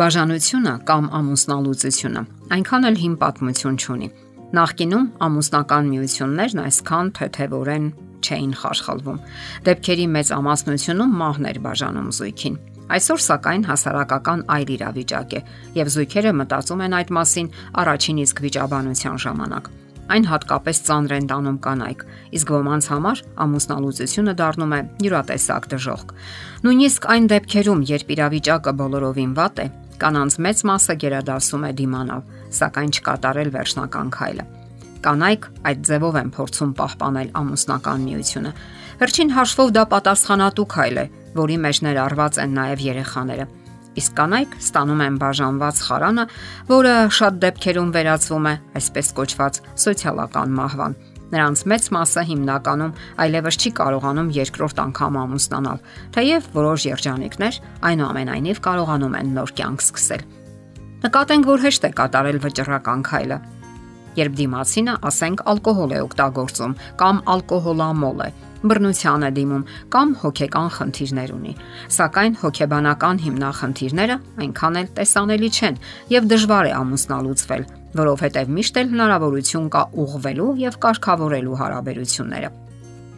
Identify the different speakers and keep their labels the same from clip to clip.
Speaker 1: Բաժանությունը կամ ամուսնալուծությունը այնքան էլ հին պատմություն չունի։ Նախկինում ամուսնական միություններն այսքան թեթևորեն չէին խաշխալվում։ Դեպքերի մեծ ամասնությունում մահն էր բաժանում զույգին։ Այսօր սակայն հասարակական այլ իրավիճակ է, եւ զույգերը մտածում են այդ մասին առաջին իսկ վիճաբանության ժամանակ։ Այն հատկապես ծանր են տանում կանայք, իսկ ոմանց համար ամուսնալուծությունը դառնում է յուրատեսակ դժոխք։ Նույնիսկ այն դեպքերում, երբ իրավիճակը բոլորովին վատ է, կանանց մեծ մասը գերադասում է դիմանալ, սակայն չկատարել վերջնական քայլը։ Կանայք այդ ձևով են փորձում պահպանել ամուսնական միությունը։ Վերջին հաշվով դա պատասխանատու քայլ է, որի մեջ ներառված են նաև երեխաները։ Իսկ կանայք ստանում են բաժանված խարանը, որը շատ դեպքերում վերածվում է այսպես կոչված սոցիալական մահվան Նրանց մեծ մասը հիմնականում այլևս չի կարողանում երկրորդ անգամ ամուսնանալ, թեև որոշ երջանիկներ այնուամենայնիվ կարողանում են նոր կյանք սկսել։ Նկատենք, որ հեշտ է կատարել վճռական քայլը։ Երբ դիմացինը, ասենք, ալկոհոլ է օգտագործում կամ ալկոհոլամոլ է, բռնության է դիմում կամ հոգեկան խնդիրներ ունի։ Սակայն հոգեբանական հիմնախնդիրները այնքան էլ տեսանելի չեն եւ դժվար է ամուսնալուծվել, որովհետև միշտ էլ հնարավորություն կա ուղղվելու եւ կարգավորելու հարաբերությունները։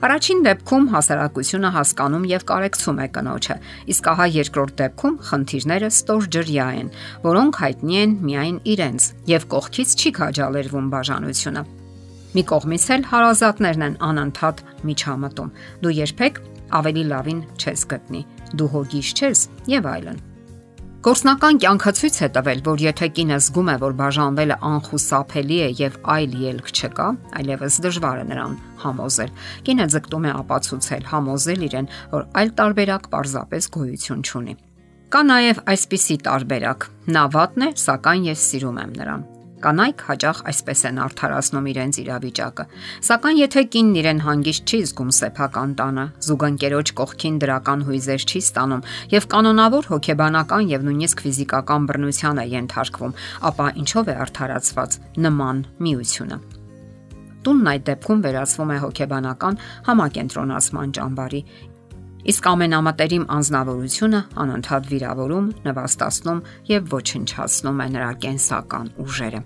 Speaker 1: Առաջին դեպքում հասարակությունը հասկանում եւ կարեկցում է կնոջը, իսկ ահա երկրորդ դեպքում խնդիրները ստոր ջրյա են, որոնք հայտնի են միայն իրենց եւ կողքից չի քաջալերվում բաժանությունը։ Մի կողմից էլ հարազատներն են անընդհատ միջամտում։ Դու երբեք ավելի լավին չես գտնի։ Դու հոգիս չես եւ այլն։ Գործնական կյանքը ցույց է տվել, որ եթե կինը զգում է, որ բաժանվելը անխուսափելի է եւ այլ ելք չկա, այլևս դժվար է նրան համոզել։ Կինը ձգտում է ապացուցել, համոզել իրեն, որ այլ տարբերակ պարզապես գոյություն չունի։ Կա նաև այսպիսի տարբերակ. նա վատն է, սակայն ես սիրում եմ նրան։ Կանայք հաճախ այսպես են արդարացնում իրենց իրավիճակը։ Սակայն եթե կինն իրեն հանգիստ չի զգում սեփական տանը, զուգընկերոջ կողքին դրական հույզեր չի ստանում եւ կանոնավոր հոգեբանական եւ նույնիսկ ֆիզիկական բռնության է ենթարկվում, ապա ինչով է արդարացված նման միությունը։ Տունն այդ դեպքում վերածվում է հոգեբանական համակենտրոնացման ճամբարի, Իսկ ամենամտերիմ անznավորությունը անընդհատ վիրավորում, նվաստացնում եւ ոչնչացնում է նրա կենսական ուժերը։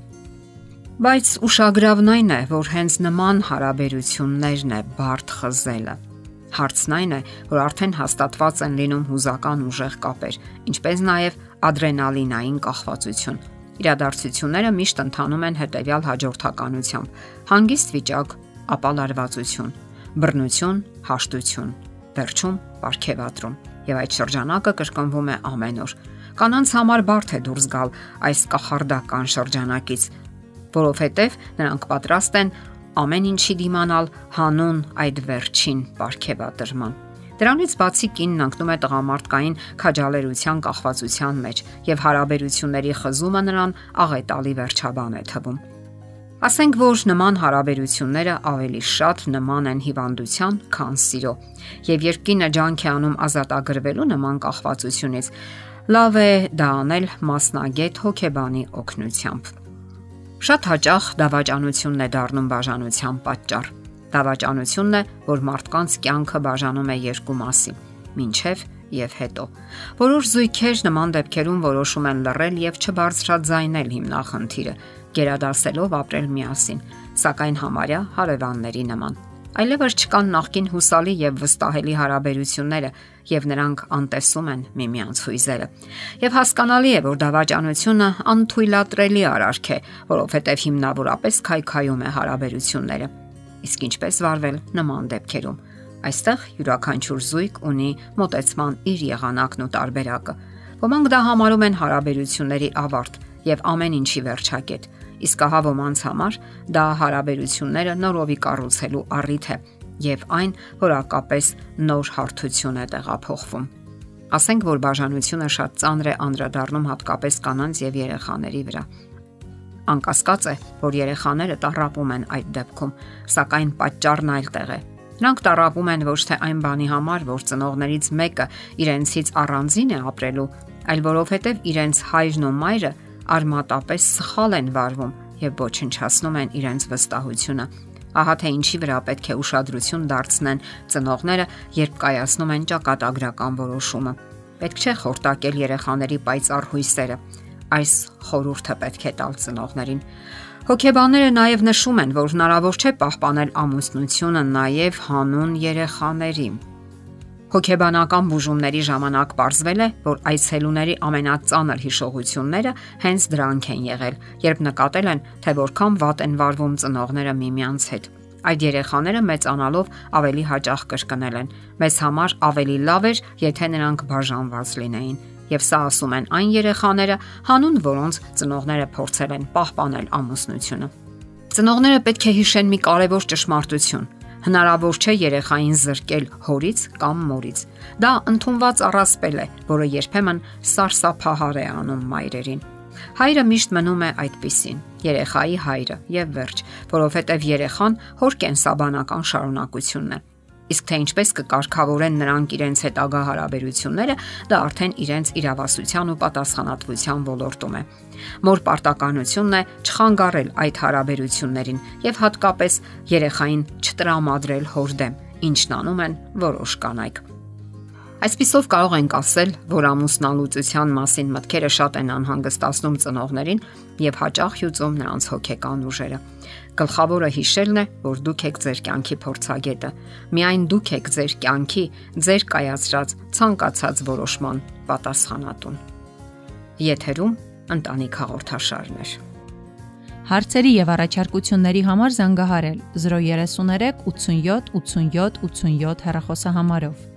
Speaker 1: Բայց ուշագրավն այն է, որ հենց նման հարաբերություններն է բարդ խզելը։ Հարցն այն է, որ արդեն հաստատված են լինում հուզական ուժեղ կապեր, ինչպես նաև ադրենալինային կախվածություն։ Իրադարձությունները միշտ ընթանում են հետևյալ հաջորդականությամբ. հանգիստ վիճակ, ապա լարվածություն, բռնություն, հաշտություն, վերջում ապարքեվատրում։ Եվ այդ շրջանակը կրկնվում է ամեն օր։ Կանանց համար բարդ է դուրս գալ այս կախարդական շրջանակից, որովհետև նրանք պատրաստ են ամեն ինչի դիմանալ հանուն այդ վերջին ապարքեվատրման։ Դրանից բացի կինն անկնում է տղամարդկային քաջալերության կախվածության մեջ եւ հարաբերությունների խզումը նրան աղետալի վերջաբան է թվում։ Ասենք որ նման հարաբերությունները ավելի շատ նման են հիվանդության, քան սիրո։ Եվ երբ կինը ջանք է անում ազատագրվելու նման կախվածությունից, լավ է դա անել մասնագետ հոգեբանի օգնությամբ։ Շատ հաճախ դավաճանությունն է դառնում բաժանության պատճառ։ Դավաճանությունն է, որ մարդկանց կյանքը բաժանում է երկու մասի՝ ինչև եւ հետո։ Որոշ զույգեր նման դեպքերում որոշում են լռել եւ չբարձրաձայնել հիմնախնդիրը, գերադասելով ապրել միասին, սակայն համարյա հարևանների նման այլևս չկան նախքին հուսալի եւ վստահելի հարաբերությունները եւ նրանք անտեսում են միմյանց հույզերը։ Եվ հասկանալի է, որ դավաճանությունը անթույլատրելի արարք է, որովհետեւ հիմնավորապես քայքայում է հարաբերությունները։ Իսկ ինչպես վարվել նման դեպքերում։ Այստեղ յուրաքանչյուր զույգ ունի մտածման իր եղանակն ու տարբերակը։ Ոմանք դա համարում են հարաբերությունների ավարտ եւ ամեն ինչի վերջակետ իսկ ահա ոմանց համար դա հարաբերությունները նորովի կառուցելու առիթ է եւ այն որակապես նոր հարթություն է տեղափոխվում։ Ասենք որ բաժանությունը շատ ծանր է անդրադառնում հատկապես կանանց եւ երեխաների վրա։ Անկասկած է, որ երեխաները տարապում են այդ դեպքում, սակայն պատճառն այլտեղ է։ Նրանք տարապում են ոչ թե այն բանի համար, որ ծնողներից մեկը իրենցից առանձին է ապրելու, այլ որովհետև իրենց հայրն ու մայրը արմատապես սխալ են վարվում եւ ոչնչացնում են իրենց վստահությունը։ Ահա թե ինչի վրա պետք է ուշադրություն դարձնեն ծնողները, երբ կայացնում են ճակատագրական որոշումը։ Պետք չէ խորտակել երեխաների պայծառ հույսերը։ Այս խորհուրդը պետք է տալ ծնողներին։ Հոգեբանները նաև նշում են, որ հնարավոր չէ պահպանել ամուսնությունը նաև հանուն երեխաների։ Հոգեբանական բուժումների ժամանակ ողջվել է, որ այցելուների ամենածանր հիշողությունները հենց դրանք են եղել, երբ նկատել են, թե որքան վատ են վարվում ծնողները միմյանց հետ։ Այդ երեխաները մեծանալով ավելի հաճախ կրկնել են. Մեզ համար ավելի լավ էր, եթե նրանք բաժանված լինեին Եվ սա ասում են այն երեխաները, հանուն որոնց ծնողները փորձել են պահպանել ամուսնությունը։ Ծնողները պետք է հիշեն մի կարևոր ճշմարտություն։ Հնարավոր չէ երեխային զրկել հորից կամ մորից։ Դա ընդունված առասպել է, որը երբեմն սարսափահար է անում մայրերին։ Հայրը միշտ մնում է այդպիսին՝ երեխայի հայրը եւ վերջ, որովհետեւ երեխան հոր կենսաբանական շարունակությունն է Իսկ թե ինչպես կկարգավորեն նրանք իրենց հետագա հարաբերությունները, դա արդեն իրենց իրավասության ու պատասխանատվության ոլորտում է։ Մոր պարտականությունն է չխանգարել այդ հարաբերություններին եւ հատկապես երեխային չտրամադրել հոր դեմ, ինչն անում են որոշ կանայք։ Այսպիսով կարող ենք ասել, որ ամուսնալուծության մասին մտքերը շատ են անհանգստացնում ծնողներին եւ հաճախ հյուծում նրանց հոգեկան ուժերը։ Գլխավորը հիշելն է, որ դուք եք ձեր կյանքի փորձագետը։ Միայն դուք եք ձեր կյանքի, ձեր կայացրած ցանկացած որոշման պատասխանատուն։ Եթերում ընտանիք հաղորդաշարներ։
Speaker 2: Հարցերի եւ առաջարկությունների համար զանգահարել 033 87 87 87 հեռախոսահամարով։